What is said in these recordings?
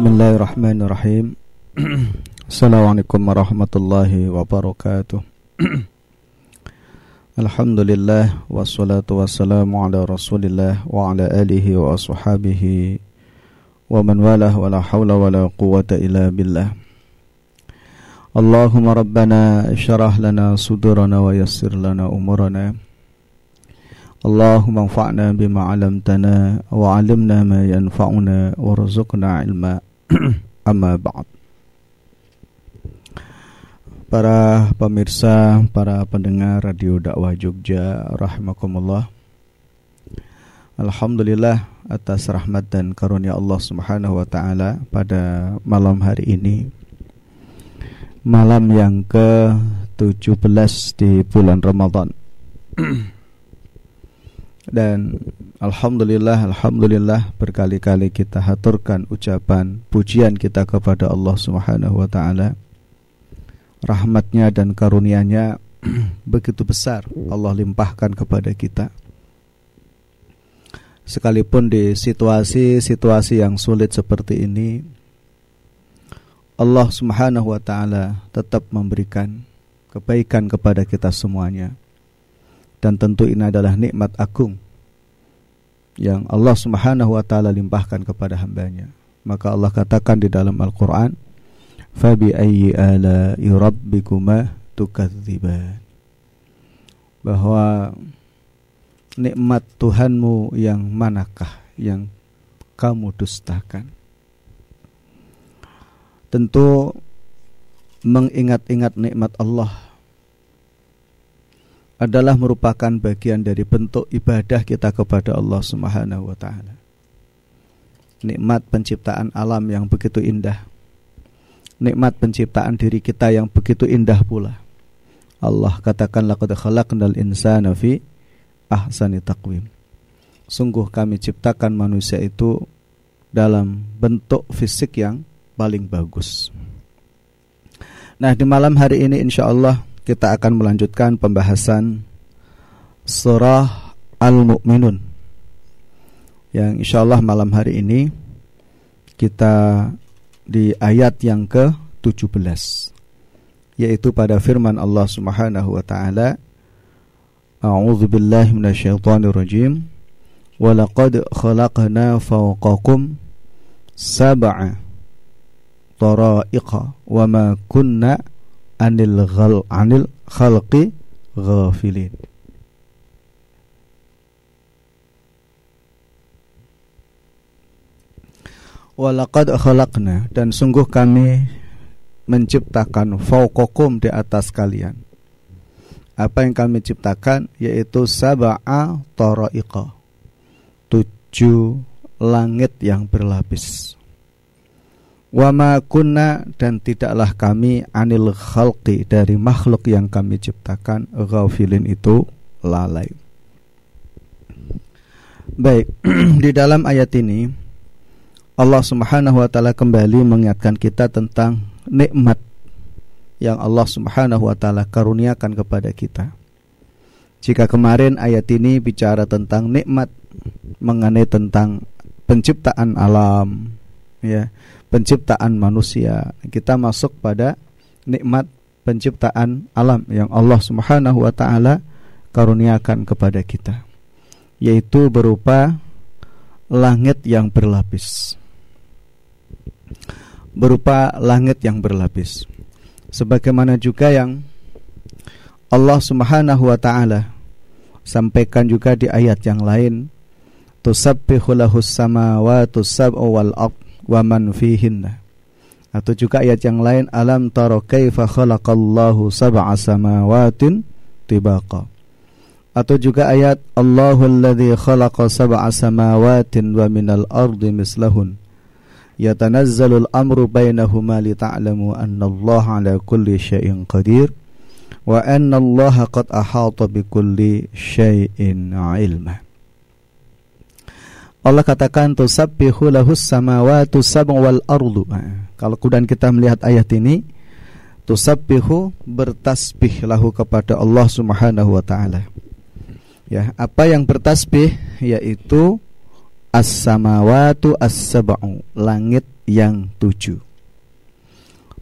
Bismillahirrahmanirrahim Assalamualaikum warahmatullahi wabarakatuh Alhamdulillah Wassalatu wassalamu ala rasulillah Wa ala alihi wa ashabihi Wa man walah Wa la hawla wa la quwata illa billah Allahumma rabbana Syarah lana sudurana Wa yassir lana umurana Allahumma anfa'na bima alamtana Wa alimna ma yanfa'una Warzuqna ilma Amma ba'd Para pemirsa, para pendengar Radio Dakwah Jogja rahimakumullah. Alhamdulillah atas rahmat dan karunia Allah Subhanahu wa taala pada malam hari ini. Malam yang ke-17 di bulan Ramadan. dan alhamdulillah alhamdulillah berkali-kali kita haturkan ucapan pujian kita kepada Allah Subhanahu wa taala. Rahmatnya dan karunia-Nya begitu besar Allah limpahkan kepada kita. Sekalipun di situasi-situasi yang sulit seperti ini Allah Subhanahu wa taala tetap memberikan kebaikan kepada kita semuanya. Dan tentu ini adalah nikmat agung yang Allah Subhanahu wa taala limpahkan kepada hambanya. Maka Allah katakan di dalam Al-Qur'an, "Fabi ayyi ala'i rabbikuma tukadziban." Bahwa nikmat Tuhanmu yang manakah yang kamu dustakan? Tentu mengingat-ingat nikmat Allah adalah merupakan bagian dari bentuk ibadah kita kepada Allah Subhanahu wa taala. Nikmat penciptaan alam yang begitu indah. Nikmat penciptaan diri kita yang begitu indah pula. Allah katakan laqad khalaqnal insana fi ahsani taqwim. Sungguh kami ciptakan manusia itu dalam bentuk fisik yang paling bagus. Nah, di malam hari ini insya Allah kita akan melanjutkan pembahasan surah Al-Mu'minun. Yang insya Allah malam hari ini kita di ayat yang ke-17 yaitu pada firman Allah Subhanahu wa taala A'udzu billahi minasyaitonir rajim. Wa laqad khalaqna fawqakum sab'a wa ma kunna anil ghal anil khalqi ghafilin Walaqad khalaqna dan sungguh kami menciptakan fauqakum di atas kalian. Apa yang kami ciptakan yaitu sab'a taraiqa. Tujuh langit yang berlapis. Wama kunna dan tidaklah kami anil khalqi dari makhluk yang kami ciptakan ghafilin itu lalai. Baik, di dalam ayat ini Allah Subhanahu wa taala kembali mengingatkan kita tentang nikmat yang Allah Subhanahu wa taala karuniakan kepada kita. Jika kemarin ayat ini bicara tentang nikmat mengenai tentang penciptaan alam, ya penciptaan manusia. Kita masuk pada nikmat penciptaan alam yang Allah Subhanahu wa taala karuniakan kepada kita yaitu berupa langit yang berlapis. Berupa langit yang berlapis. Sebagaimana juga yang Allah Subhanahu wa taala sampaikan juga di ayat yang lain tusabbihu lahus samawati sab'u wal ardh wa man fihinna. Atau juga ayat yang lain alam tara kaifa khalaqallahu sab'a samawatin tibaqa. Atau juga ayat Allahu alladhi khalaqa sab'a samawatin wa minal ardi mislahun. Yatanazzalu al-amru bainahuma lita'lamu anna Allah ala kulli syai'in qadir wa anna Allah qad ahata bi kulli syai'in ilma Allah katakan tusabbihu lahus samawati sab'u wal ardu. Nah, kalau kemudian kita melihat ayat ini tusabbihu bertasbih lahu kepada Allah Subhanahu wa taala. Ya, apa yang bertasbih yaitu as-samawatu as-sab'u, langit yang tujuh.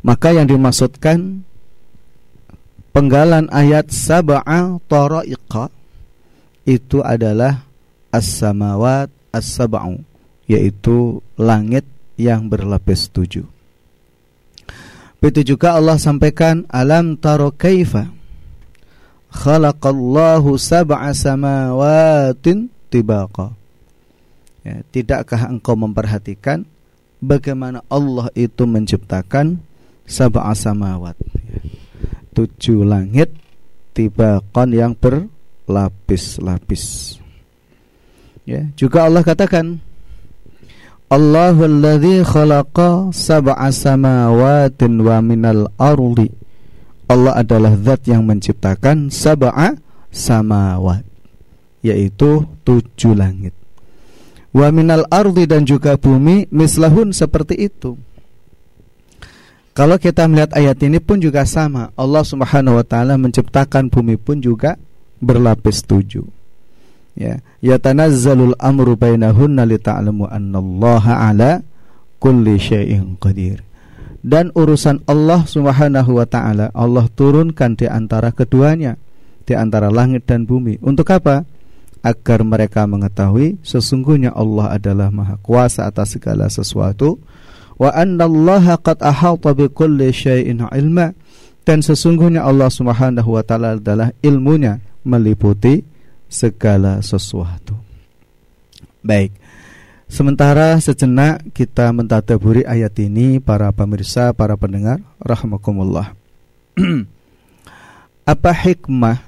Maka yang dimaksudkan penggalan ayat sab'a tara'iqa itu adalah as-samawat as-sab'u yaitu langit yang berlapis tujuh. Begitu juga Allah sampaikan alam taro kaifa khalaqallahu sab'a samawatin tibaqa. Ya, tidakkah engkau memperhatikan bagaimana Allah itu menciptakan sab'a samawat ya. tujuh langit tibaqan yang berlapis-lapis ya juga Allah katakan Allahul khalaqa sab'a samawatin wa minal ardi. Allah adalah zat yang menciptakan sab'a samawat yaitu tujuh langit. Wa minal ardi dan juga bumi mislahun seperti itu. Kalau kita melihat ayat ini pun juga sama. Allah subhanahu wa ta'ala menciptakan bumi pun juga berlapis tujuh ya. Yatanazzalul amru bainahunna lita'lamu annallaha ala kulli syai'in qadir. Dan urusan Allah Subhanahu wa taala Allah turunkan di antara keduanya di antara langit dan bumi. Untuk apa? Agar mereka mengetahui sesungguhnya Allah adalah maha kuasa atas segala sesuatu. Wa annallaha qad ahata bikulli syai'in ilma. Dan sesungguhnya Allah Subhanahu wa taala adalah ilmunya meliputi segala sesuatu. Baik. Sementara sejenak kita mentadaburi ayat ini para pemirsa, para pendengar rahimakumullah. Apa hikmah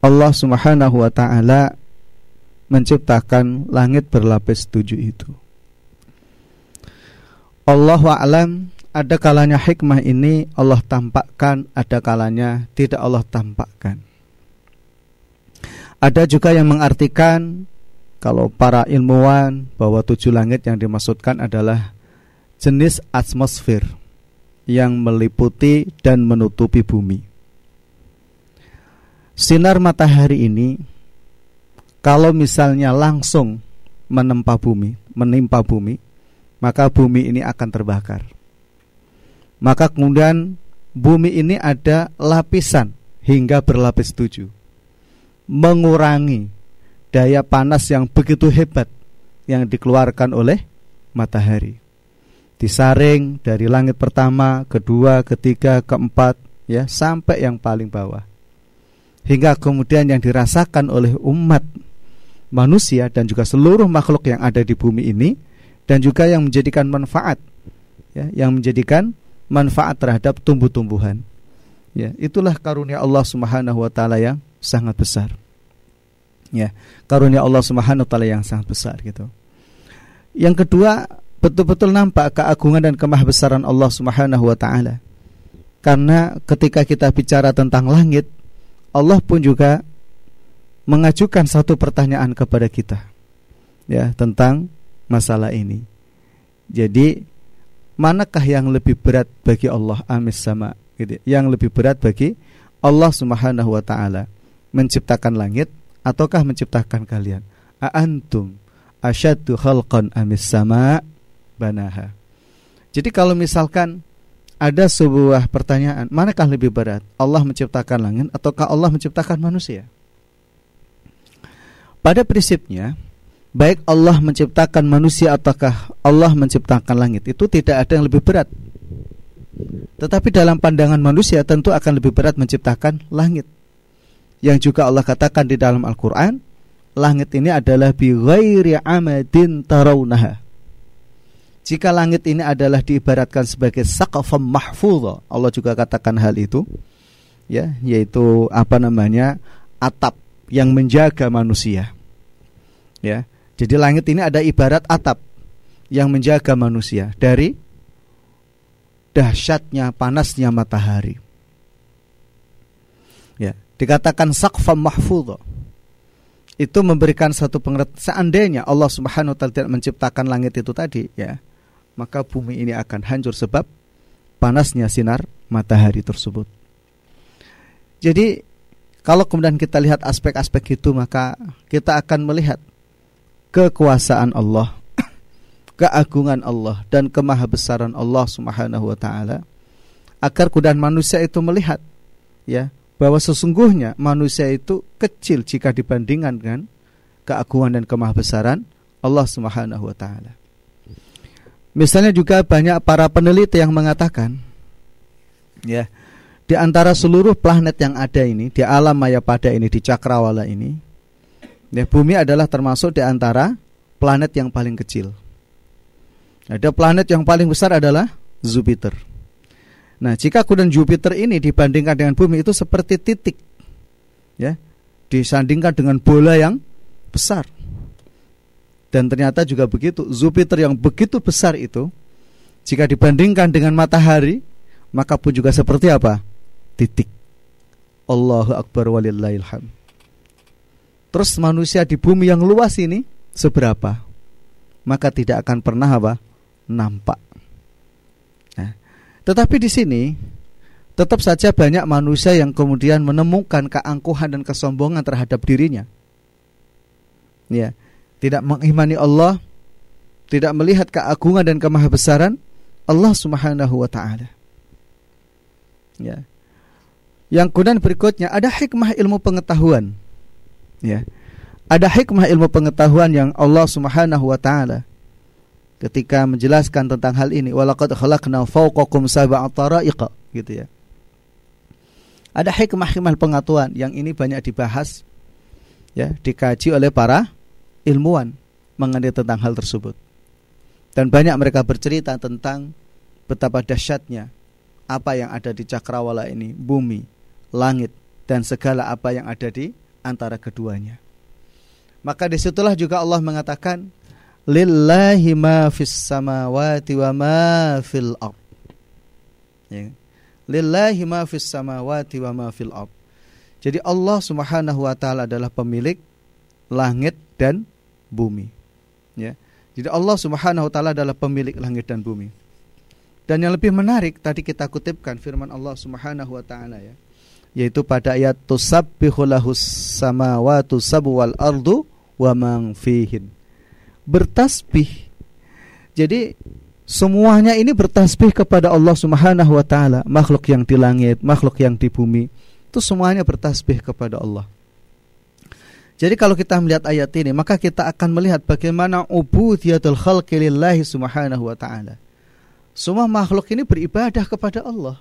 Allah Subhanahu wa taala menciptakan langit berlapis tujuh itu? Allah alam ada kalanya hikmah ini Allah tampakkan, ada kalanya tidak Allah tampakkan. Ada juga yang mengartikan kalau para ilmuwan bahwa tujuh langit yang dimaksudkan adalah jenis atmosfer yang meliputi dan menutupi bumi. Sinar matahari ini kalau misalnya langsung menempa bumi, menimpa bumi, maka bumi ini akan terbakar. Maka kemudian bumi ini ada lapisan hingga berlapis tujuh, mengurangi daya panas yang begitu hebat yang dikeluarkan oleh matahari. Disaring dari langit pertama, kedua, ketiga, keempat, ya sampai yang paling bawah. Hingga kemudian yang dirasakan oleh umat manusia dan juga seluruh makhluk yang ada di bumi ini dan juga yang menjadikan manfaat ya yang menjadikan manfaat terhadap tumbuh-tumbuhan ya itulah karunia Allah Subhanahu wa taala yang sangat besar. Ya karunia Allah Subhanahu wa taala yang sangat besar gitu. Yang kedua betul-betul nampak keagungan dan kemahabesaran Allah Subhanahu wa taala. Karena ketika kita bicara tentang langit Allah pun juga mengajukan satu pertanyaan kepada kita ya tentang masalah ini. Jadi manakah yang lebih berat bagi Allah? Amis sama gitu. Yang lebih berat bagi Allah Subhanahu wa taala menciptakan langit ataukah menciptakan kalian? A antum asyaddu khalqan amis sama banaha. Jadi kalau misalkan ada sebuah pertanyaan, manakah lebih berat? Allah menciptakan langit ataukah Allah menciptakan manusia? Pada prinsipnya baik Allah menciptakan manusia ataukah Allah menciptakan langit itu tidak ada yang lebih berat. Tetapi dalam pandangan manusia tentu akan lebih berat menciptakan langit. Yang juga Allah katakan di dalam Al-Qur'an, langit ini adalah bi ghairi amadin tarawnaha. Jika langit ini adalah diibaratkan sebagai saqafam mahfudha, Allah juga katakan hal itu. Ya, yaitu apa namanya? atap yang menjaga manusia. Ya jadi langit ini ada ibarat atap yang menjaga manusia dari dahsyatnya panasnya matahari. Dikatakan saqfam mahfudha. Itu memberikan satu pengertian seandainya Allah Subhanahu wa taala tidak menciptakan langit itu tadi, ya, maka bumi ini akan hancur sebab panasnya sinar matahari tersebut. Jadi kalau kemudian kita lihat aspek-aspek itu maka kita akan melihat kekuasaan Allah, keagungan Allah dan kemahabesaran Allah Subhanahu wa taala agar kudan manusia itu melihat ya bahwa sesungguhnya manusia itu kecil jika dibandingkan dengan keagungan dan kemahabesaran Allah Subhanahu wa taala. Misalnya juga banyak para peneliti yang mengatakan ya di antara seluruh planet yang ada ini di alam maya pada ini di cakrawala ini ya bumi adalah termasuk di antara planet yang paling kecil. Ada planet yang paling besar adalah Jupiter. Nah, jika kemudian Jupiter ini dibandingkan dengan bumi itu seperti titik. Ya. Disandingkan dengan bola yang besar. Dan ternyata juga begitu. Jupiter yang begitu besar itu jika dibandingkan dengan matahari, maka pun juga seperti apa? Titik. Allahu akbar walillahilham. Terus manusia di bumi yang luas ini seberapa? Maka tidak akan pernah apa? nampak. Tetapi di sini tetap saja banyak manusia yang kemudian menemukan keangkuhan dan kesombongan terhadap dirinya. Ya, tidak mengimani Allah, tidak melihat keagungan dan kemahabesaran Allah Subhanahu wa taala. Ya. Yang kemudian berikutnya ada hikmah ilmu pengetahuan. Ya. Ada hikmah ilmu pengetahuan yang Allah Subhanahu wa taala ketika menjelaskan tentang hal ini walaqad khalaqna fawqakum sab'a tara'iqa gitu ya. Ada hikmah-hikmah pengetahuan yang ini banyak dibahas ya, dikaji oleh para ilmuwan mengenai tentang hal tersebut. Dan banyak mereka bercerita tentang betapa dahsyatnya apa yang ada di cakrawala ini, bumi, langit dan segala apa yang ada di antara keduanya. Maka di situlah juga Allah mengatakan lillahi ma fis samawati wa ma fil ard. Ya. Lillahi ma fis samawati wa ma fil ard. Jadi Allah Subhanahu wa taala adalah pemilik langit dan bumi. Ya. Jadi Allah Subhanahu wa taala adalah pemilik langit dan bumi. Dan yang lebih menarik tadi kita kutipkan firman Allah Subhanahu wa taala ya. Yaitu pada ayat tusabbihu lahus samawati sabu wal ardu wa man fihin bertasbih. Jadi semuanya ini bertasbih kepada Allah Subhanahu wa taala, makhluk yang di langit, makhluk yang di bumi, itu semuanya bertasbih kepada Allah. Jadi kalau kita melihat ayat ini, maka kita akan melihat bagaimana ubudiyatul khalqi lillahi subhanahu wa ta'ala. Semua makhluk ini beribadah kepada Allah.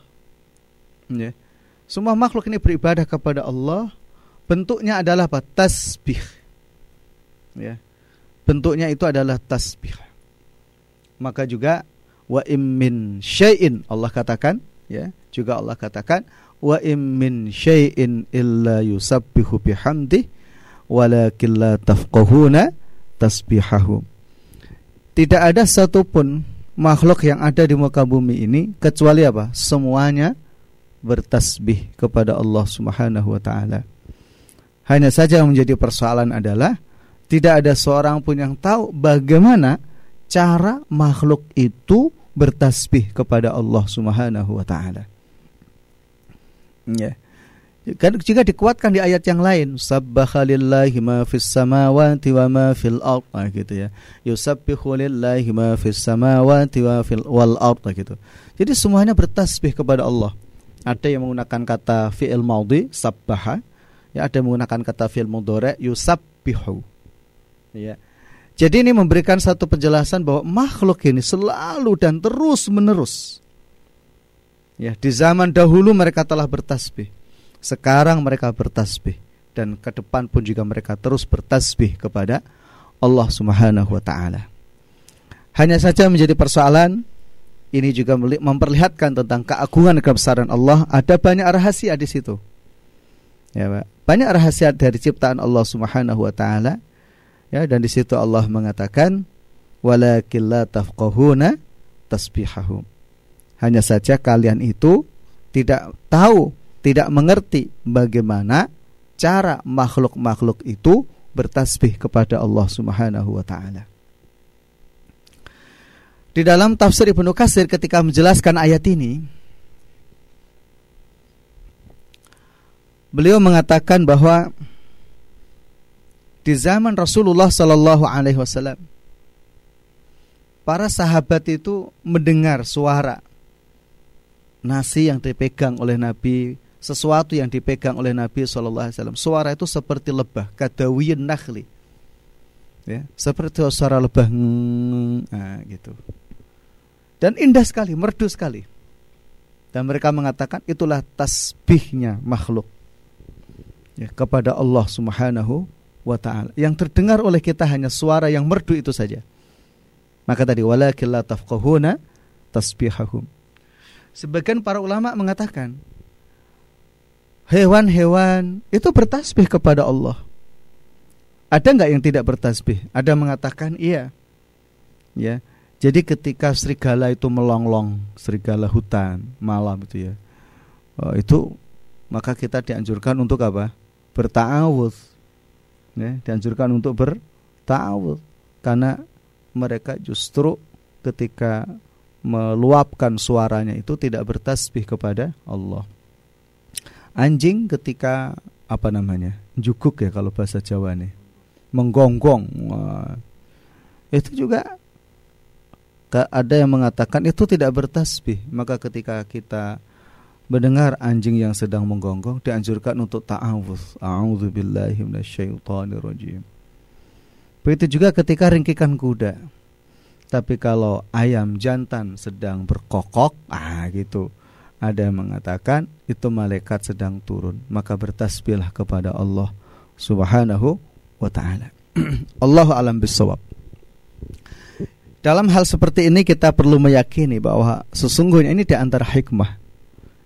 Ya. Semua makhluk ini beribadah kepada Allah. Bentuknya adalah apa? Tasbih. Ya bentuknya itu adalah tasbih. Maka juga wa immin syai'in Allah katakan ya, juga Allah katakan wa immin syai'in illa yusabbihu bihamdi walakin la tafqahuna tasbihahum. Tidak ada satupun makhluk yang ada di muka bumi ini kecuali apa? Semuanya bertasbih kepada Allah Subhanahu wa taala. Hanya saja yang menjadi persoalan adalah tidak ada seorang pun yang tahu bagaimana cara makhluk itu bertasbih kepada Allah Subhanahu wa taala. Ya. Kan jika dikuatkan di ayat yang lain, sabbahalillahi ma fis samawati wa ma fil ard nah, gitu ya. Yusabbihu lillahi ma fis samawati wa fil wal ard nah, gitu. Jadi semuanya bertasbih kepada Allah. Ada yang menggunakan kata fi'il maudhi sabbaha, ya ada yang menggunakan kata fi'il mudhari yusabbihu. Ya. Jadi ini memberikan satu penjelasan bahwa makhluk ini selalu dan terus menerus. Ya, di zaman dahulu mereka telah bertasbih. Sekarang mereka bertasbih dan ke depan pun juga mereka terus bertasbih kepada Allah Subhanahu wa taala. Hanya saja menjadi persoalan ini juga memperlihatkan tentang keagungan kebesaran Allah. Ada banyak rahasia di situ. Ya, Pak. Banyak rahasia dari ciptaan Allah Subhanahu wa taala Ya, dan di situ Allah mengatakan walakin la tafqahuna tasbihahum. Hanya saja kalian itu tidak tahu, tidak mengerti bagaimana cara makhluk-makhluk itu bertasbih kepada Allah Subhanahu wa taala. Di dalam tafsir Ibnu Katsir ketika menjelaskan ayat ini beliau mengatakan bahwa di zaman Rasulullah Sallallahu Alaihi Wasallam para sahabat itu mendengar suara nasi yang dipegang oleh Nabi, sesuatu yang dipegang oleh Nabi Shallallahu Alaihi Wasallam. Suara itu seperti lebah, kadawiyin nakhli, ya, seperti suara lebah, nah, gitu. Dan indah sekali, merdu sekali. Dan mereka mengatakan itulah tasbihnya makhluk ya, kepada Allah Subhanahu wa taala. Yang terdengar oleh kita hanya suara yang merdu itu saja. Maka tadi walakin tasbihahum. Sebagian para ulama mengatakan hewan-hewan itu bertasbih kepada Allah. Ada nggak yang tidak bertasbih? Ada mengatakan iya. Ya. Jadi ketika serigala itu melonglong, serigala hutan malam itu ya. Oh, itu maka kita dianjurkan untuk apa? Bertawud. Ya, dianjurkan untuk bertawud karena mereka justru ketika meluapkan suaranya itu tidak bertasbih kepada Allah. Anjing ketika apa namanya? jukuk ya kalau bahasa Jawa nih. Menggonggong. Itu juga ada yang mengatakan itu tidak bertasbih. Maka ketika kita mendengar anjing yang sedang menggonggong dianjurkan untuk ta'awudz. A'udzubillahi minasyaitonirrajim. Begitu juga ketika ringkikan kuda. Tapi kalau ayam jantan sedang berkokok, ah gitu. Ada yang mengatakan itu malaikat sedang turun, maka bertasbihlah kepada Allah Subhanahu wa taala. Allah alam bisawab. Dalam hal seperti ini kita perlu meyakini bahwa sesungguhnya ini di antara hikmah.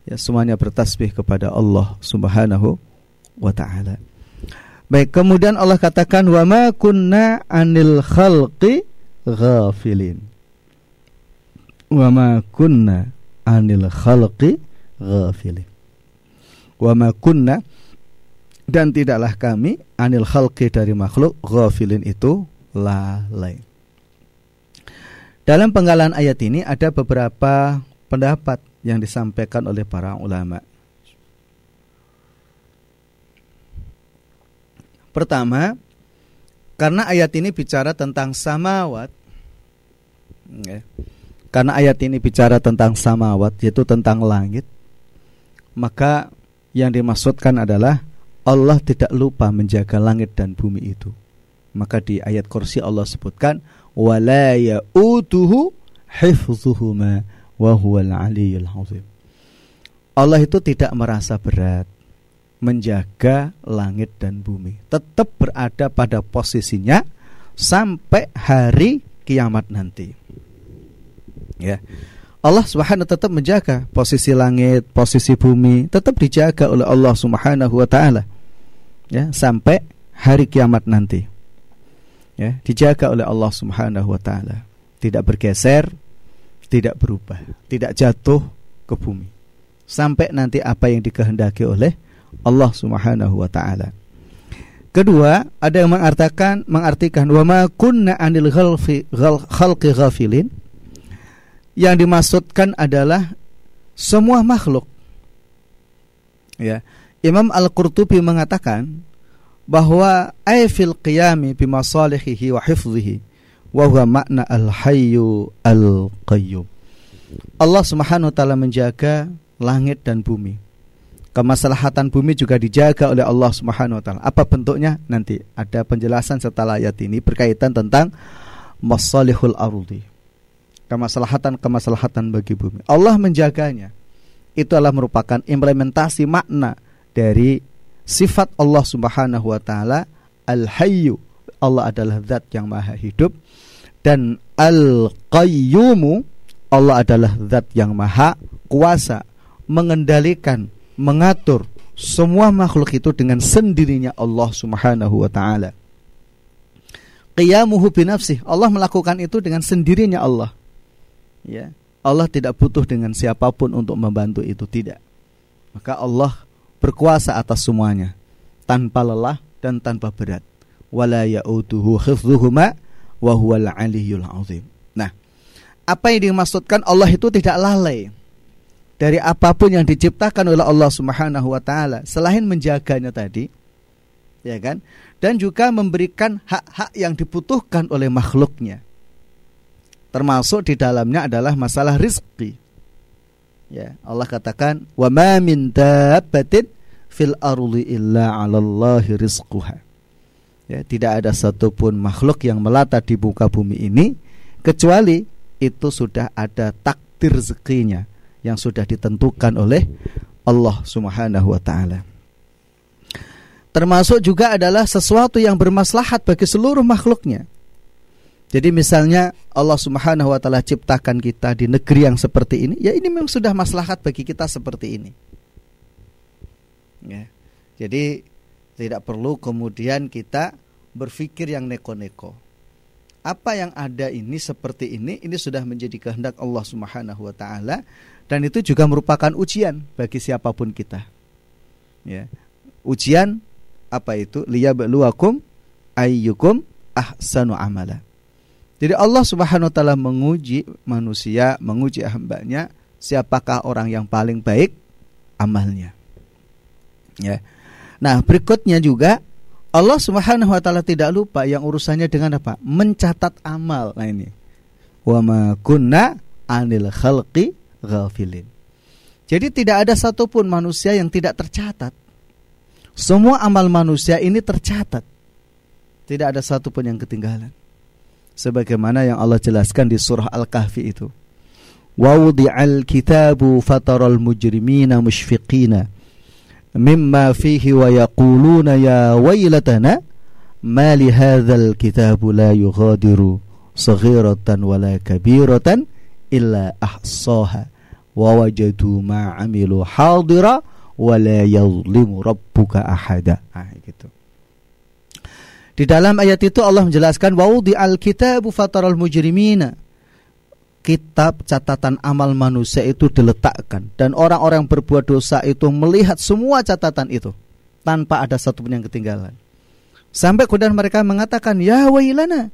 Ya semuanya bertasbih kepada Allah Subhanahu wa taala. Baik, kemudian Allah katakan wa ma kunna anil khalqi ghafilin. Wa ma kunna anil khalqi ghafilin. Wa ma kunna dan tidaklah kami anil khalqi dari makhluk ghafilin itu lalai. Dalam penggalan ayat ini ada beberapa pendapat yang disampaikan oleh para ulama. Pertama, karena ayat ini bicara tentang samawat, ya, karena ayat ini bicara tentang samawat, yaitu tentang langit, maka yang dimaksudkan adalah Allah tidak lupa menjaga langit dan bumi itu. Maka di ayat kursi Allah sebutkan wala hifzuhuma wa huwal aliyyul azim. Allah itu tidak merasa berat menjaga langit dan bumi. Tetap berada pada posisinya sampai hari kiamat nanti. Ya. Allah Subhanahu tetap menjaga posisi langit, posisi bumi tetap dijaga oleh Allah Subhanahu wa taala. Ya, sampai hari kiamat nanti. Ya, dijaga oleh Allah Subhanahu wa taala. Tidak bergeser, tidak berubah, tidak jatuh ke bumi. Sampai nanti apa yang dikehendaki oleh Allah Subhanahu wa taala. Kedua, ada yang mengartikan mengartikan wa ma kunna anil khalqi khalqi ghafilin. Yang dimaksudkan adalah semua makhluk. Ya. Imam Al-Qurtubi mengatakan bahwa ay fil qiyami bi masalihihi wa hifdhihi wa huwa makna al-hayyu al-qayyum. Allah Subhanahu wa taala menjaga langit dan bumi kemaslahatan bumi juga dijaga oleh Allah Subhanahu wa taala. Apa bentuknya? Nanti ada penjelasan setelah ayat ini berkaitan tentang masalihul ardi. Kemaslahatan-kemaslahatan bagi bumi. Allah menjaganya. Itu adalah merupakan implementasi makna dari sifat Allah Subhanahu wa taala Al-Hayyu. Allah adalah zat yang maha hidup dan Al-Qayyumu Allah adalah zat yang maha kuasa mengendalikan mengatur semua makhluk itu dengan sendirinya Allah Subhanahu wa taala. Qiyamuhu binafsih. Allah melakukan itu dengan sendirinya Allah. Ya. Allah tidak butuh dengan siapa pun untuk membantu itu tidak. Maka Allah berkuasa atas semuanya tanpa lelah dan tanpa berat. Wala ya'uduhu khifdhuhuma wa huwal aliyyul azim. Nah, apa yang dimaksudkan Allah itu tidak lalai dari apa pun yang diciptakan oleh Allah Subhanahu wa taala selain menjaganya tadi ya kan dan juga memberikan hak-hak yang dibutuhkan oleh makhluknya Termasuk di dalamnya adalah masalah rizki. Ya, Allah katakan, "Wa ma min dabbatin fil ardi illa 'alallahi rizquha." Ya, tidak ada satupun makhluk yang melata di muka bumi ini kecuali itu sudah ada takdir rezekinya yang sudah ditentukan oleh Allah Subhanahu wa taala. Termasuk juga adalah sesuatu yang bermaslahat bagi seluruh makhluknya. Jadi misalnya Allah Subhanahu wa taala ciptakan kita di negeri yang seperti ini, ya ini memang sudah maslahat bagi kita seperti ini. Ya. Jadi tidak perlu kemudian kita berpikir yang neko-neko. Apa yang ada ini seperti ini, ini sudah menjadi kehendak Allah Subhanahu wa taala dan itu juga merupakan ujian bagi siapa pun kita. Ya. Ujian apa itu? Liyabluwakum ayyukum ahsanu amala jadi Allah Subhanahu wa taala menguji manusia, menguji hambanya, siapakah orang yang paling baik amalnya. Ya. Nah, berikutnya juga Allah Subhanahu wa taala tidak lupa yang urusannya dengan apa? Mencatat amal. Nah ini. Wa ma kunna anil khalqi ghafilin. Jadi tidak ada satupun manusia yang tidak tercatat. Semua amal manusia ini tercatat. Tidak ada satupun yang ketinggalan sebagaimana yang Allah jelaskan di surah Al-Kahfi itu. Wa wudi'al kitabu fataral mujrimina mushfiqina mimma fihi wa yaquluna ya waylatana ma li hadzal kitabu la yughadiru saghiratan wala kabiratan illa ahsaha wa wajadu ma amilu hadira wa yadhlimu rabbuka ahada. Ah gitu. Di dalam ayat itu Allah menjelaskan waudi al-kitabu fataral mujrimina. Kitab catatan amal manusia itu diletakkan dan orang-orang berbuat dosa itu melihat semua catatan itu tanpa ada satupun yang ketinggalan. Sampai kemudian mereka mengatakan, "Ya wailana,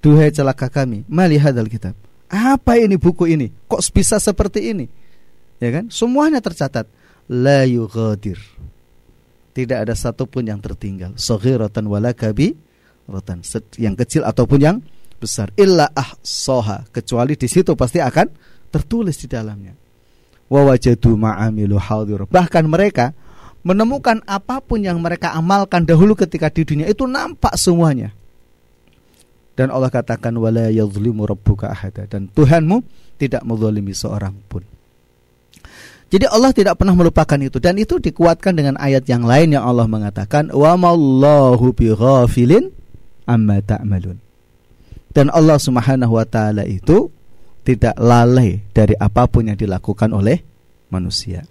duhai celaka kami, mali hadzal kitab." Apa ini buku ini? Kok bisa seperti ini? Ya kan? Semuanya tercatat. La yughadir tidak ada satupun yang tertinggal. Saghiratan wala rotan yang kecil ataupun yang besar. Illa ahsoha kecuali di situ pasti akan tertulis di dalamnya. Wa wajadu ma'amilu hadir. Bahkan mereka menemukan apa pun yang mereka amalkan dahulu ketika di dunia itu nampak semuanya. Dan Allah katakan wala yadhlimu rabbuka ahada dan Tuhanmu tidak menzalimi seorang pun. Jadi Allah tidak pernah melupakan itu dan itu dikuatkan dengan ayat yang lain yang Allah mengatakan wa mallahu bighafilin amma ta'malun. Dan Allah Subhanahu wa taala itu tidak lalai dari apa pun yang dilakukan oleh manusia.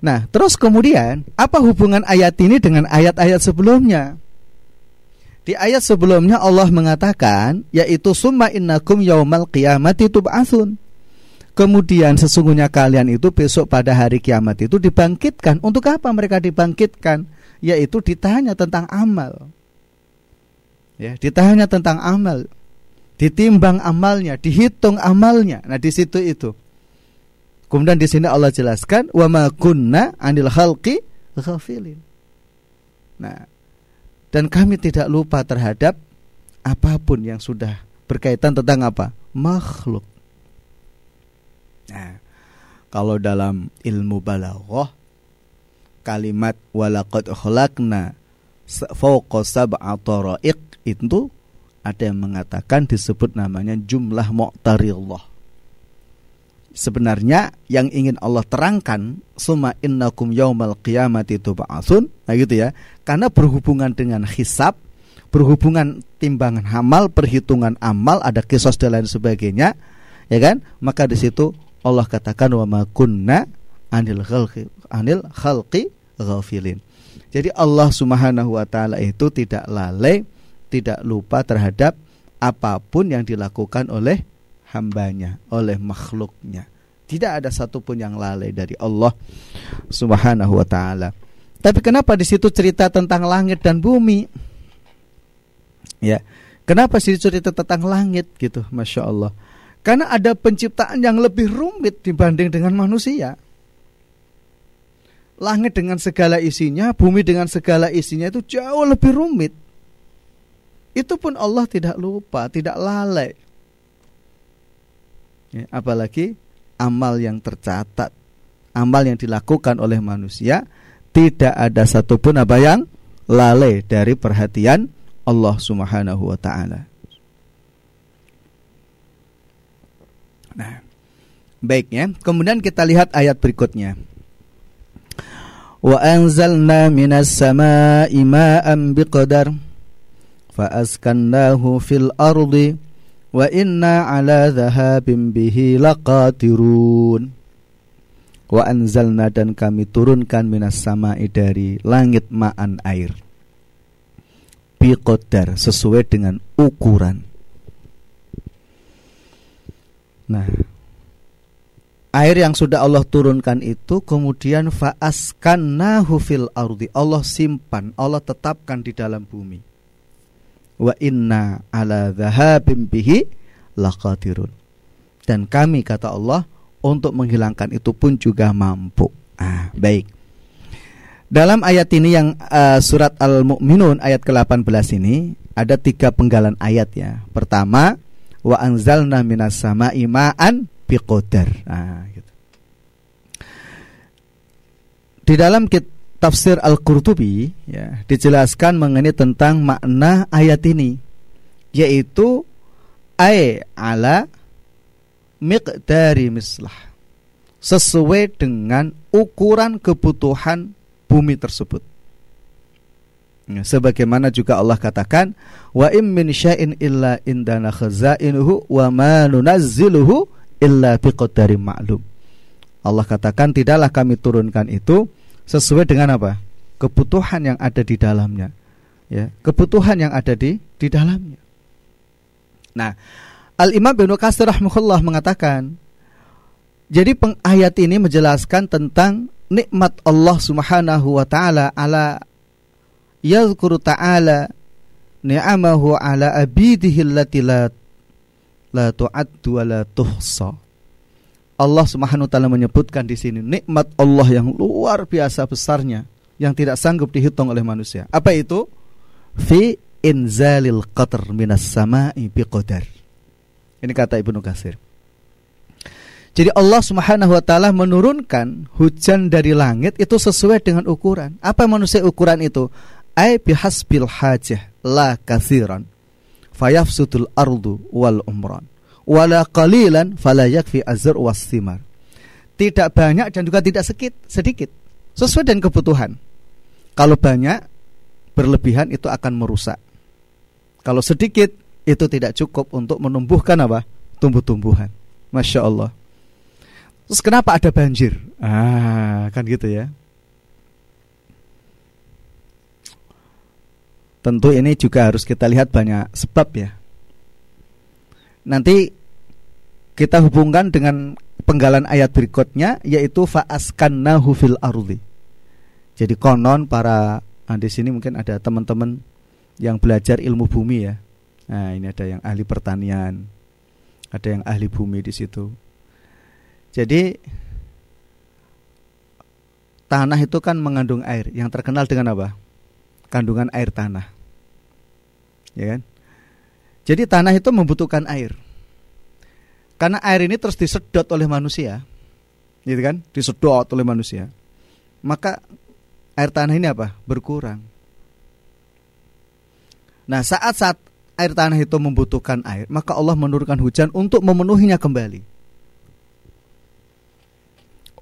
Nah, terus kemudian apa hubungan ayat ini dengan ayat-ayat sebelumnya? Di ayat sebelumnya Allah mengatakan yaitu summa innakum yaumal qiyamati tub'atsun Kemudian sesungguhnya kalian itu besok pada hari kiamat itu dibangkitkan. Untuk apa mereka dibangkitkan? Yaitu ditanya tentang amal. Ya, ditanya tentang amal. Ditimbang amalnya, dihitung amalnya. Nah, di situ itu. Kemudian di sini Allah jelaskan wa ma kunna anil khalqi ghafilin. Nah, dan kami tidak lupa terhadap apa pun yang sudah berkaitan tentang apa? makhluk. Nah, kalau dalam ilmu balaghah kalimat walaqad khalaqna fawqa sab'a itu ada yang mengatakan disebut namanya jumlah mu'tarillah. Sebenarnya yang ingin Allah terangkan summa innakum yaumal qiyamati tub'atsun nah gitu ya. Karena berhubungan dengan hisab, berhubungan timbangan amal, perhitungan amal, ada kisos dan lain sebagainya, ya kan? Maka di situ Allah katakan wa ma kunna anil khalqi anil khalqi ghafilin. Jadi Allah Subhanahu wa taala itu tidak lalai, tidak lupa terhadap apa pun yang dilakukan oleh hambanya, oleh makhluknya. Tidak ada satupun yang lalai dari Allah Subhanahu wa taala. Tapi kenapa di situ cerita tentang langit dan bumi? Ya. Kenapa sih cerita tentang langit gitu? Masya Allah. Karena ada penciptaan yang lebih rumit dibanding dengan manusia. Langit dengan segala isinya, bumi dengan segala isinya itu jauh lebih rumit. Itu pun Allah tidak lupa, tidak lalai. ya, apalagi amal yang tercatat amal yang dilakukan oleh manusia tidak ada satupun apa yang lalai dari perhatian Allah Subhanahu wa taala. Nah, baiknya. Kemudian kita lihat ayat berikutnya. Wa anzalna minas sama'i ma'an biqadar ardi wa inna ala dhahabin bihi laqatirun wa anzalna dan kami turunkan minas sama'i dari langit ma'an air. Biqadar sesuai dengan ukuran. Nah air yang sudah Allah turunkan itu kemudian faaskannahu fil ardi. Allah simpan Allah tetapkan di dalam bumi wa inna ala dhahabim bihi laqadirun dan kami kata Allah untuk menghilangkan itu pun juga mampu ah baik dalam ayat ini yang uh, surat Al-Mu'minun ayat ke-18 ini ada tiga penggalan ayat ya. Pertama, wa anzalna minas sama'i ma'an biqadar. Nah, gitu. Di dalam tafsir Al-Qurtubi ya, dijelaskan mengenai tentang makna ayat ini yaitu ay ala miqdari mislah sesuai dengan ukuran kebutuhan bumi tersebut. Ya, sebagaimana juga Allah katakan wa im min syai'in illa indana khazainuhu wa ma nunazziluhu illa biqadarin ma'lum. Allah katakan tidaklah kami turunkan itu sesuai dengan apa? kebutuhan yang ada di dalamnya. Ya, kebutuhan yang ada di di dalamnya. Nah, Al Imam Ibnu Katsir rahimahullah mengatakan jadi ayat ini menjelaskan tentang nikmat Allah Subhanahu wa taala ala yazkuru ta'ala ni'amahu ala abidihi allati la la tu'addu wa la tuhsa. Allah Subhanahu wa taala menyebutkan di sini nikmat Allah yang luar biasa besarnya yang tidak sanggup dihitung oleh manusia. Apa itu? Fi inzalil qatr minas sama'i biqadar. Ini kata Ibnu Katsir. Jadi Allah Subhanahu wa taala menurunkan hujan dari langit itu sesuai dengan ukuran. Apa manusia ukuran itu? Ai bihasbil hajah la kathiran fayafsudul ardu wal umran wala qalilan fala yakfi azr wasimar tidak banyak dan juga tidak sedikit sedikit. Sesuai dengan kebutuhan. Kalau banyak berlebihan itu akan merusak. Kalau sedikit itu tidak cukup untuk menumbuhkan apa? Tumbuh-tumbuhan. Masya Allah. Terus kenapa ada banjir? Ah kan gitu ya. Tentu ini juga harus kita lihat banyak sebab ya. Nanti kita hubungkan dengan penggalan ayat berikutnya yaitu faaskannahu fil ardi. Jadi konon para nah di sini mungkin ada teman-teman yang belajar ilmu bumi ya. Nah, ini ada yang ahli pertanian, ada yang ahli bumi di situ. Jadi tanah itu kan mengandung air yang terkenal dengan apa? kandungan air tanah. Ya kan? Jadi tanah itu membutuhkan air. Karena air ini terus disedot oleh manusia. Gitu kan? Disedot oleh manusia. Maka air tanah ini apa? Berkurang. Nah, saat-saat air tanah itu membutuhkan air, maka Allah menurunkan hujan untuk memenuhinya kembali.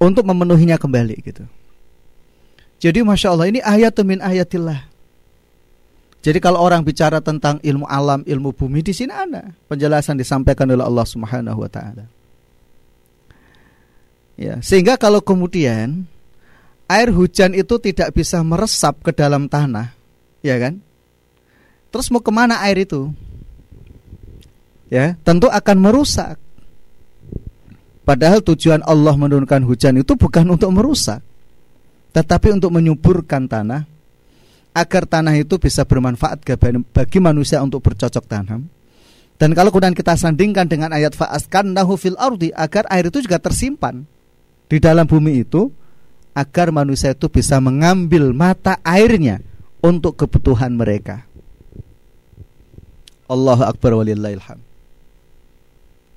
Untuk memenuhinya kembali gitu. Jadi Masya Allah ini ayat min ayatillah jadi kalau orang bicara tentang ilmu alam, ilmu bumi di sini ada penjelasan disampaikan oleh Allah Subhanahu wa taala. Ya, sehingga kalau kemudian air hujan itu tidak bisa meresap ke dalam tanah, ya kan? Terus mau ke mana air itu? Ya, tentu akan merusak. Padahal tujuan Allah menurunkan hujan itu bukan untuk merusak, tetapi untuk menyuburkan tanah, agar tanah itu bisa bermanfaat bagi manusia untuk bercocok tanam. Dan kalau kemudian kita sandingkan dengan ayat fa'askan nahu fil ardi agar air itu juga tersimpan di dalam bumi itu agar manusia itu bisa mengambil mata airnya untuk kebutuhan mereka. Allahu akbar walillahilham.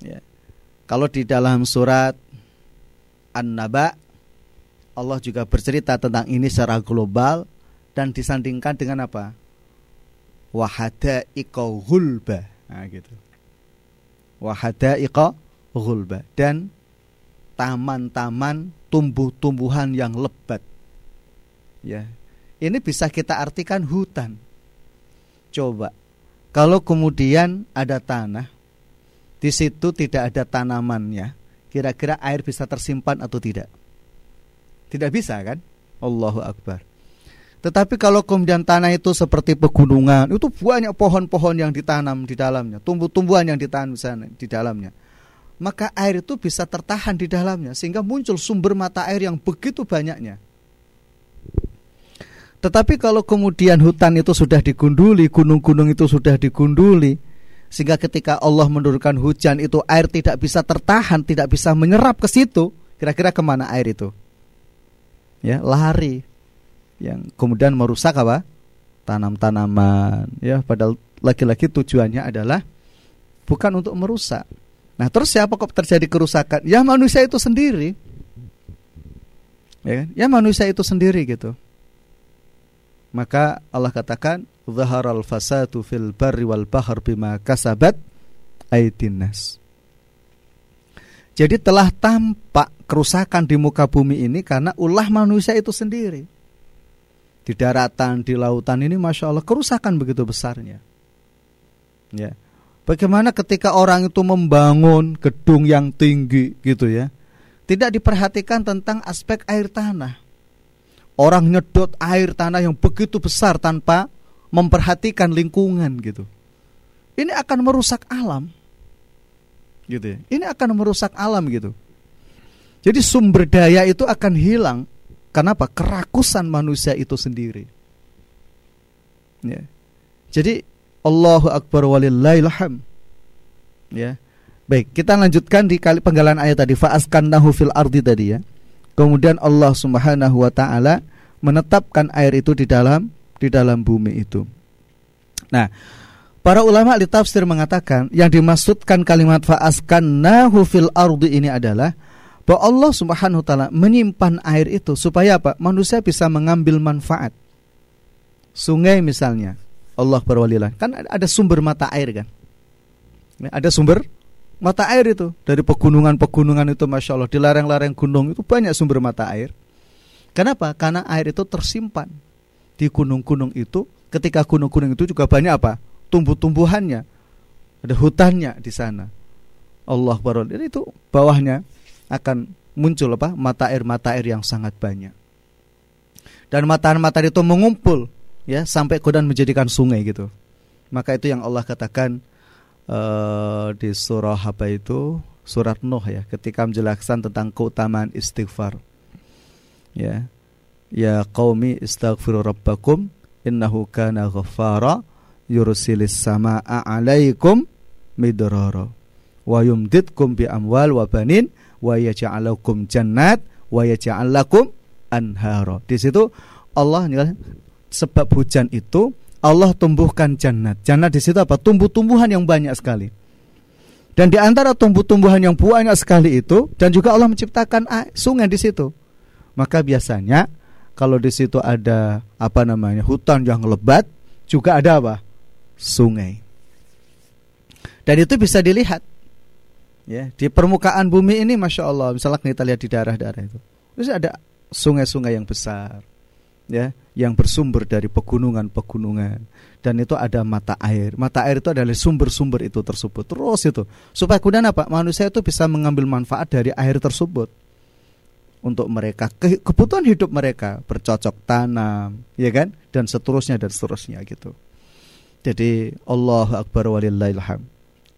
Ya. Kalau di dalam surat An-Naba Allah juga bercerita tentang ini secara global dan disandingkan dengan apa? Wahada hulba. Nah, gitu. Wahada hulba dan taman-taman tumbuh-tumbuhan yang lebat. Ya. Ini bisa kita artikan hutan. Coba kalau kemudian ada tanah di situ tidak ada tanamannya, kira-kira air bisa tersimpan atau tidak? Tidak bisa kan? Allahu Akbar. Tetapi kalau kemudian tanah itu seperti pegunungan, itu banyak pohon-pohon yang ditanam di dalamnya, tumbuh-tumbuhan yang ditanam di dalamnya. Maka air itu bisa tertahan di dalamnya sehingga muncul sumber mata air yang begitu banyaknya. Tetapi kalau kemudian hutan itu sudah digunduli, gunung-gunung itu sudah digunduli, sehingga ketika Allah menurunkan hujan itu air tidak bisa tertahan, tidak bisa menyerap ke situ, kira-kira ke mana air itu? Ya, lari. Yang kemudian merusak apa? Tanam-tanaman. Ya, padahal lagi-lagi tujuannya adalah bukan untuk merusak. Nah, terus siapa kok terjadi kerusakan? Ya manusia itu sendiri. Ya kan? Ya manusia itu sendiri gitu. Maka Allah katakan zaharal fasadu fil barri wal bahr bima kasabat aidinas. Jadi telah tampak kerusakan di muka bumi ini karena ulah manusia itu sendiri. Di daratan, di lautan ini Masya Allah kerusakan begitu besarnya. Ya. Bagaimana ketika orang itu membangun gedung yang tinggi gitu ya. Tidak diperhatikan tentang aspek air tanah. Orang nyedot air tanah yang begitu besar tanpa memperhatikan lingkungan gitu. Ini akan merusak alam. Gitu ya. Ini akan merusak alam gitu. Jadi sumber daya itu akan hilang. Kenapa? Kerakusan manusia itu sendiri. Ya. Jadi Allahu Akbar walillahilham. Ya. Baik, kita lanjutkan di kali penggalan ayat tadi fa'askannahu fil ardi tadi ya. Kemudian Allah Subhanahu wa taala menetapkan air itu di dalam di dalam bumi itu. Nah, para ulama di tafsir mengatakan yang dimaksudkan kalimat fa'askannahu fil ardi ini adalah bahwa Allah Subhanahu wa taala menyimpan air itu supaya apa? Manusia bisa mengambil manfaat. Sungai misalnya, Allah berwalilah. Kan ada sumber mata air kan? Ya, ada sumber mata air itu dari pegunungan-pegunungan itu masya Allah di lereng-lereng gunung itu banyak sumber mata air. Kenapa? Karena air itu tersimpan di gunung-gunung itu ketika gunung-gunung itu juga banyak apa tumbuh-tumbuhannya ada hutannya di sana Allah baru itu bawahnya akan muncul apa? Mata air mata air yang sangat banyak. Dan mata air itu mengumpul ya sampai kemudian menjadikan sungai gitu. Maka itu yang Allah katakan uh, di surah apa itu? Surat Nuh ya ketika menjelaskan tentang keutamaan istighfar. Ya Ya qaumi istaghfiru rabbakum innahu kana ghaffara yursilis samaa 'alaikum midrara wa yumditkum bi amwal wa banin wa yaj'alakum jannat wa yaj'al lakum anhara. Di situ Allah sebab hujan itu Allah tumbuhkan jannat. Jannat di situ apa? Tumbuh-tumbuhan yang banyak sekali. Dan di antara tumbuh-tumbuhan yang banyak sekali itu dan juga Allah menciptakan sungai di situ. Maka biasanya kalau di situ ada apa namanya hutan yang lebat, juga ada apa? Sungai. Dan itu bisa dilihat ya di permukaan bumi ini, masya Allah. Misalnya kita lihat di daerah-daerah itu, terus ada sungai-sungai yang besar, ya, yang bersumber dari pegunungan-pegunungan. Dan itu ada mata air. Mata air itu adalah sumber-sumber itu tersebut. Terus itu supaya kemudian apa? Manusia itu bisa mengambil manfaat dari air tersebut untuk mereka ke, kebutuhan hidup mereka bercocok tanam ya kan dan seterusnya dan seterusnya gitu jadi Allah akbar walillahilham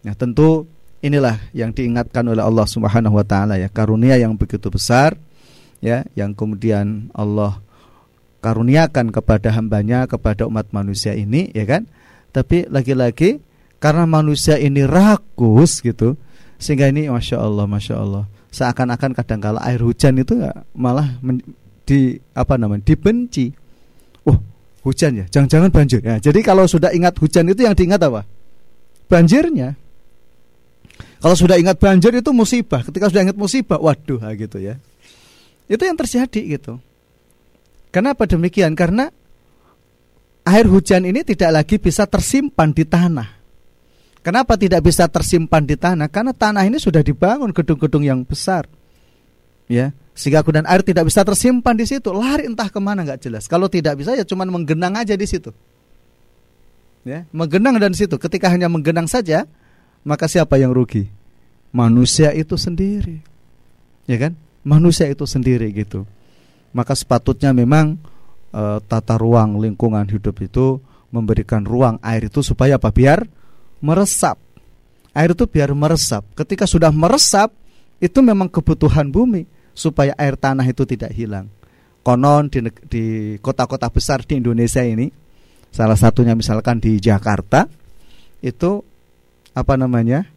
nah tentu inilah yang diingatkan oleh Allah Subhanahu wa taala ya karunia yang begitu besar ya yang kemudian Allah karuniakan kepada hambanya kepada umat manusia ini ya kan tapi lagi-lagi karena manusia ini rakus gitu sehingga ini masya Allah masya Allah seakan-akan kadang-kala air hujan itu malah men, di apa namanya dibenci. Oh, hujan ya, jangan-jangan banjir. Ya, jadi kalau sudah ingat hujan itu yang diingat apa? Banjirnya. Kalau sudah ingat banjir itu musibah. Ketika sudah ingat musibah, waduh gitu ya. Itu yang terjadi gitu. Kenapa demikian? Karena air hujan ini tidak lagi bisa tersimpan di tanah. Kenapa tidak bisa tersimpan di tanah? Karena tanah ini sudah dibangun gedung-gedung yang besar. Ya, sehingga kemudian air tidak bisa tersimpan di situ. Lari entah ke mana nggak jelas. Kalau tidak bisa ya cuma menggenang aja di situ. Ya, menggenang dan situ. Ketika hanya menggenang saja, maka siapa yang rugi? Manusia itu sendiri. Ya kan? Manusia itu sendiri gitu maka sepatutnya memang e, tata ruang lingkungan hidup itu memberikan ruang air itu supaya apa biar meresap air itu biar meresap ketika sudah meresap itu memang kebutuhan bumi supaya air tanah itu tidak hilang konon di di kota-kota besar di Indonesia ini salah satunya misalkan di Jakarta itu apa namanya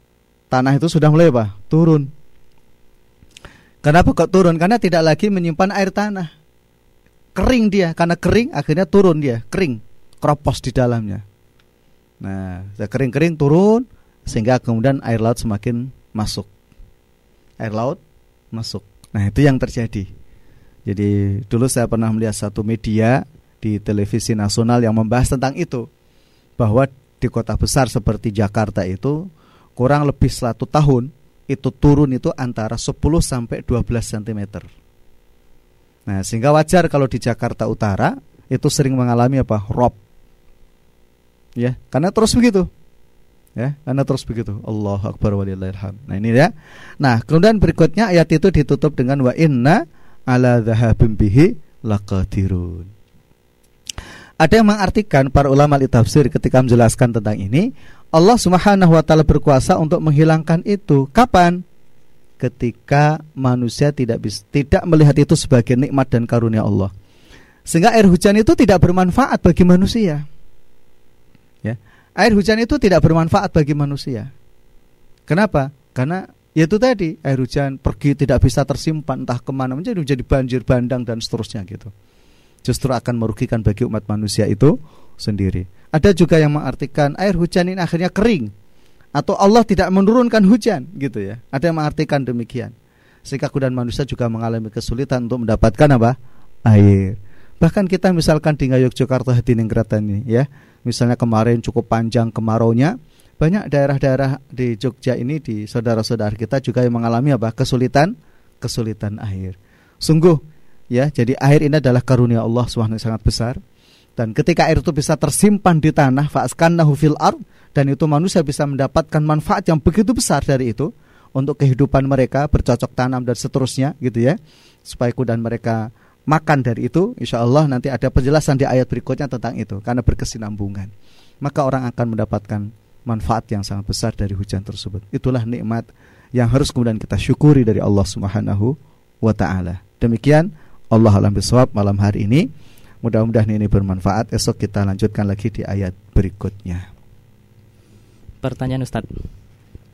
tanah itu sudah mulai apa turun Kenapa kok turun? Karena tidak lagi menyimpan air tanah. Kering dia, karena kering akhirnya turun dia, kering, kropos di dalamnya. Nah, kering-kering turun sehingga kemudian air laut semakin masuk. Air laut masuk. Nah, itu yang terjadi. Jadi dulu saya pernah melihat satu media di televisi nasional yang membahas tentang itu bahwa di kota besar seperti Jakarta itu kurang lebih satu tahun itu turun itu antara 10 sampai 12 cm. Nah, sehingga wajar kalau di Jakarta Utara itu sering mengalami apa? rob. Ya, karena terus begitu. Ya, karena terus begitu. Allah akbar walillahilham. Nah, ini ya. Nah, kemudian berikutnya ayat itu ditutup dengan wa inna ala dhahabim bihi laqadirun. Ada yang mengartikan para ulama di tafsir ketika menjelaskan tentang ini Allah Subhanahu wa taala berkuasa untuk menghilangkan itu. Kapan? Ketika manusia tidak bisa, tidak melihat itu sebagai nikmat dan karunia Allah. Sehingga air hujan itu tidak bermanfaat bagi manusia. Ya. Air hujan itu tidak bermanfaat bagi manusia. Kenapa? Karena yaitu tadi air hujan pergi tidak bisa tersimpan entah ke mana menjadi menjadi banjir bandang dan seterusnya gitu. Justru akan merugikan bagi umat manusia itu sendiri. Ada juga yang mengartikan air hujan ini akhirnya kering atau Allah tidak menurunkan hujan gitu ya. Ada yang mengartikan demikian. Sehingga kemudian manusia juga mengalami kesulitan untuk mendapatkan apa? air. Bahkan kita misalkan di Yogyakarta Hadiningrat ini ya. Misalnya kemarin cukup panjang kemaraunya, banyak daerah-daerah di Jogja ini di saudara-saudara kita juga yang mengalami apa? kesulitan kesulitan air. Sungguh ya, jadi air ini adalah karunia Allah SWT sangat besar dan ketika air itu bisa tersimpan di tanah, fa'askannahu fil ard dan itu manusia bisa mendapatkan manfaat yang begitu besar dari itu untuk kehidupan mereka, bercocok tanam dan seterusnya gitu ya. Supaya kudan mereka makan dari itu, insya Allah nanti ada penjelasan di ayat berikutnya tentang itu karena berkesinambungan. Maka orang akan mendapatkan manfaat yang sangat besar dari hujan tersebut. Itulah nikmat yang harus kemudian kita syukuri dari Allah Subhanahu wa taala. Demikian Allah alam bisawab malam hari ini. Mudah-mudahan ini bermanfaat. Esok kita lanjutkan lagi di ayat berikutnya. Pertanyaan Ustaz.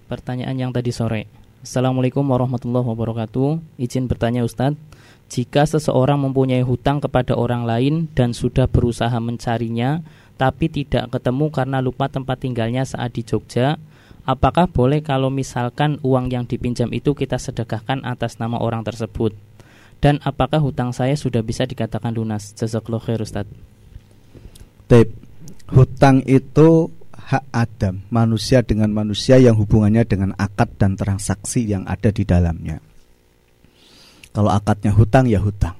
Pertanyaan yang tadi sore. Assalamualaikum warahmatullahi wabarakatuh. Izin bertanya Ustaz, jika seseorang mempunyai hutang kepada orang lain dan sudah berusaha mencarinya tapi tidak ketemu karena lupa tempat tinggalnya saat di Jogja, apakah boleh kalau misalkan uang yang dipinjam itu kita sedekahkan atas nama orang tersebut? Dan apakah hutang saya sudah bisa dikatakan lunas? Jazakallahu khair Ustaz. Hutang itu hak Adam, manusia dengan manusia yang hubungannya dengan akad dan transaksi yang ada di dalamnya. Kalau akadnya hutang ya hutang.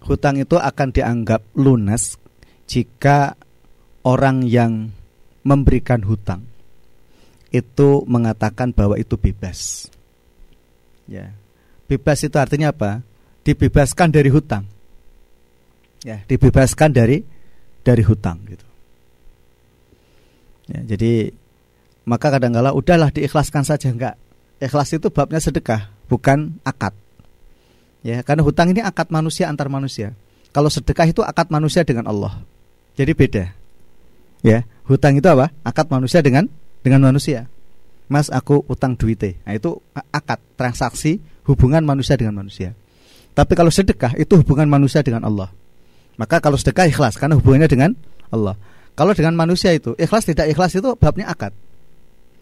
Hutang itu akan dianggap lunas jika orang yang memberikan hutang itu mengatakan bahwa itu bebas. Ya. Bebas itu artinya apa? dibebaskan dari hutang. Ya, dibebaskan dari dari hutang gitu. Ya, jadi maka kadang-kala udahlah diikhlaskan saja enggak. Ikhlas itu babnya sedekah, bukan akad. Ya, karena hutang ini akad manusia antar manusia. Kalau sedekah itu akad manusia dengan Allah. Jadi beda. Ya, hutang itu apa? Akad manusia dengan dengan manusia. Mas aku utang duit. Nah, itu akad transaksi hubungan manusia dengan manusia. Tapi kalau sedekah itu hubungan manusia dengan Allah. Maka kalau sedekah ikhlas karena hubungannya dengan Allah. Kalau dengan manusia itu ikhlas tidak ikhlas itu babnya akad.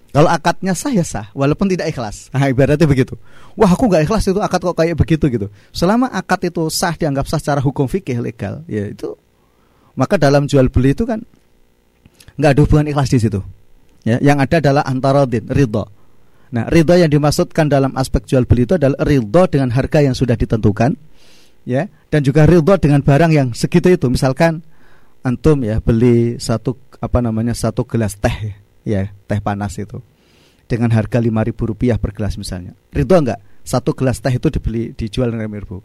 Kalau akadnya sah ya sah, walaupun tidak ikhlas. Nah, ibaratnya begitu. Wah, aku nggak ikhlas itu akad kok kayak begitu gitu. Selama akad itu sah dianggap sah secara hukum fikih legal, ya itu maka dalam jual beli itu kan nggak ada hubungan ikhlas di situ. Ya, yang ada adalah antara din, ridho. Nah, ridho yang dimaksudkan dalam aspek jual beli itu adalah ridho dengan harga yang sudah ditentukan, ya, dan juga ridho dengan barang yang segitu itu. Misalkan antum ya beli satu apa namanya satu gelas teh ya teh panas itu. Dengan harga lima ribu rupiah per gelas misalnya. Ridho enggak? Satu gelas teh itu dibeli dijual dengan ribu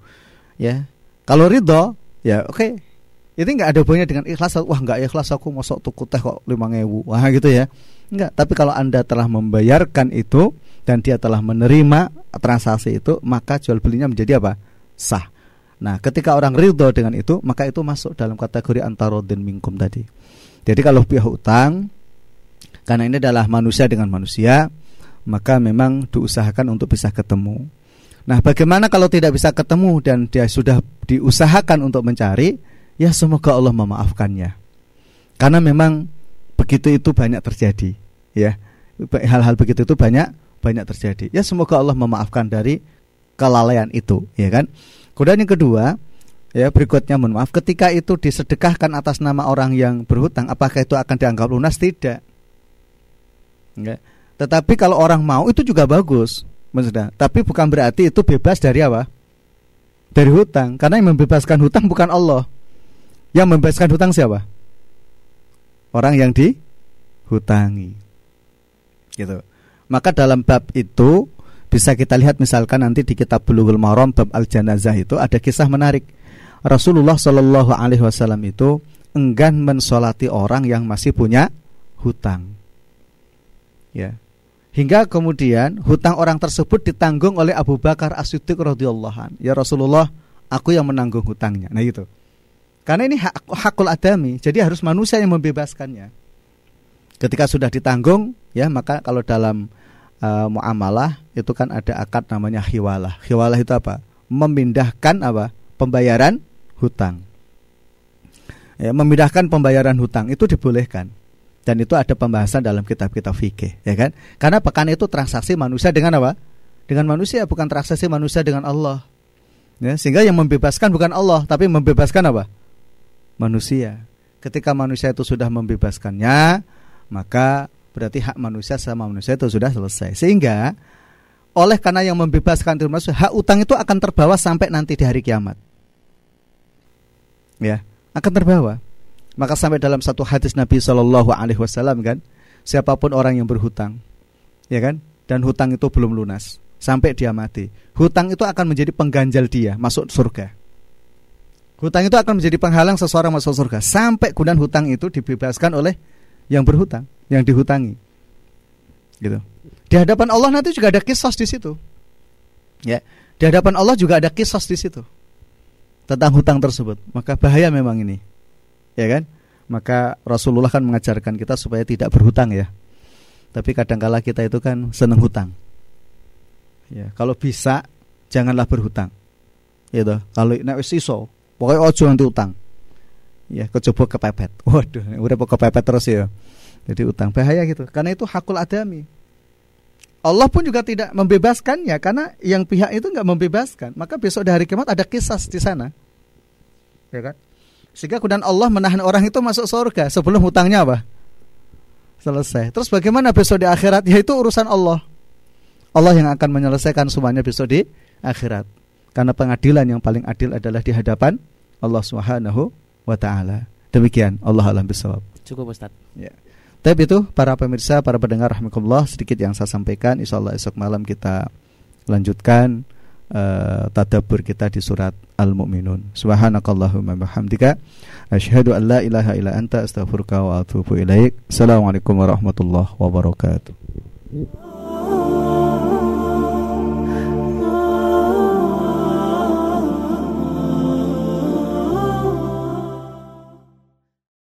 ya. Kalau ridho ya oke. okay. Itu enggak ada hubungannya dengan ikhlas. Wah enggak ikhlas aku masuk tuku teh kok lima ribu wah gitu ya. Enggak tapi kalau anda telah membayarkan itu dan dia telah menerima transaksi itu maka jual belinya menjadi apa? Sah. Nah ketika orang ridho dengan itu maka itu masuk dalam kategori antarodin minkum tadi. Jadi kalau pihak utang karena ini adalah manusia dengan manusia, maka memang diusahakan untuk bisa ketemu. Nah, bagaimana kalau tidak bisa ketemu dan dia sudah diusahakan untuk mencari, ya semoga Allah memaafkannya. Karena memang begitu itu banyak terjadi, ya. Hal-hal begitu itu banyak banyak terjadi. Ya semoga Allah memaafkan dari kelalaian itu, ya kan? Kemudian yang kedua, ya berikutnya mohon maaf ketika itu disedekahkan atas nama orang yang berhutang apakah itu akan dianggap lunas tidak Ya. Tetapi kalau orang mau itu juga bagus, maksudnya. Tapi bukan berarti itu bebas dari apa? Dari hutang. Karena yang membebaskan hutang bukan Allah. Yang membebaskan hutang siapa? Orang yang dihutangi. Gitu. Maka dalam bab itu bisa kita lihat misalkan nanti di kitab Bulughul Maram bab al-janazah itu ada kisah menarik. Rasulullah Shallallahu alaihi wasallam itu enggan mensolati orang yang masih punya hutang ya hingga kemudian hutang orang tersebut ditanggung oleh Abu Bakar As-Siddiq radhiyallahu ya Rasulullah aku yang menanggung hutangnya nah itu karena ini hak, hakul adami jadi harus manusia yang membebaskannya ketika sudah ditanggung ya maka kalau dalam uh, muamalah itu kan ada akad namanya khiwalah khiwalah itu apa memindahkan apa pembayaran hutang ya, memindahkan pembayaran hutang itu dibolehkan dan itu ada pembahasan dalam kitab-kitab fikih, ya kan? Karena pekan itu transaksi manusia dengan apa? Dengan manusia, bukan transaksi manusia dengan Allah. Ya, sehingga yang membebaskan bukan Allah, tapi membebaskan apa? Manusia. Ketika manusia itu sudah membebaskannya, maka berarti hak manusia sama manusia itu sudah selesai. Sehingga oleh karena yang membebaskan itu manusia, hak utang itu akan terbawa sampai nanti di hari kiamat. Ya, akan terbawa. Maka sampai dalam satu hadis Nabi Shallallahu Alaihi Wasallam kan, siapa pun orang yang berhutang, ya kan, dan hutang itu belum lunas sampai dia mati, hutang itu akan menjadi pengganjal dia masuk surga. Hutang itu akan menjadi penghalang seseorang masuk surga sampai kemudian hutang itu dibebaskan oleh yang berhutang, yang dihutangi. Gitu. Di hadapan Allah nanti juga ada kisos di situ. Ya, di hadapan Allah juga ada kisos di situ tentang hutang tersebut. Maka bahaya memang ini ya kan? Maka Rasulullah kan mengajarkan kita supaya tidak berhutang ya. Tapi kadangkala kita itu kan senang hutang. Ya, kalau bisa janganlah berhutang. Gitu. Kalau nek iso, pokoke ojo nanti utang. Ya, kecoba kepepet. Waduh, udah kepepet terus ya. Jadi utang bahaya gitu. Karena itu hakul adami. Allah pun juga tidak membebaskannya karena yang pihak itu nggak membebaskan. Maka besok di hari kiamat ada kisah di sana. Ya kan? Sehingga kemudian Allah menahan orang itu masuk surga sebelum hutangnya apa? Selesai. Terus bagaimana besok di akhirat? Ya itu urusan Allah. Allah yang akan menyelesaikan semuanya besok di akhirat. Karena pengadilan yang paling adil adalah di hadapan Allah Subhanahu wa taala. Demikian Allah alam bisawab. Cukup Ustaz. Ya. Tapi itu para pemirsa, para pendengar rahmatullah sedikit yang saya sampaikan insyaallah esok malam kita lanjutkan uh, tadabbur kita di surat Al-Mu'minun. Subhanakallahumma bihamdika asyhadu an la ilaha illa anta astaghfiruka wa atubu ilaik. Assalamualaikum warahmatullahi wabarakatuh.